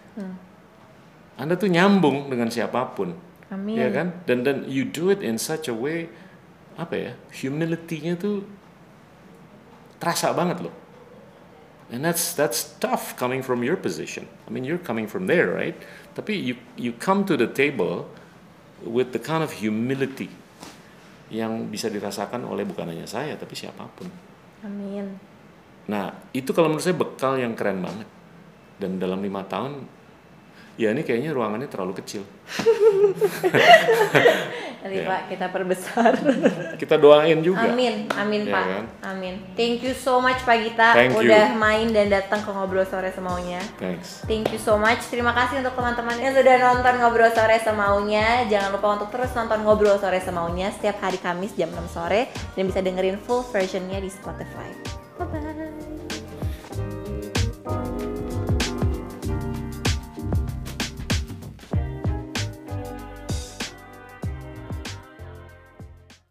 Anda tuh nyambung dengan siapa pun. Amin. ya kan? Dan dan you do it in such a way apa ya humility-nya tuh terasa banget loh. And that's that's tough coming from your position. I mean you're coming from there right? Tapi you you come to the table with the kind of humility yang bisa dirasakan oleh bukan hanya saya tapi siapa pun. Amin. Nah, itu kalau menurut saya bekal yang keren banget. Dan dalam lima tahun, ya ini kayaknya ruangannya terlalu kecil. Nanti Ya. Pak kita perbesar. Kita doain juga. Amin, amin Ya Pak. kan? Amin. Thank you so much Pak Gita Thank you. udah main dan datang ke ngobrol sore semaunya. Thanks. Thank you so much. Terima kasih untuk teman-teman yang sudah nonton ngobrol sore semaunya. Jangan lupa untuk terus nonton ngobrol sore semaunya setiap hari Kamis jam 6 sore dan bisa dengerin full versionnya di Spotify. Bye bye.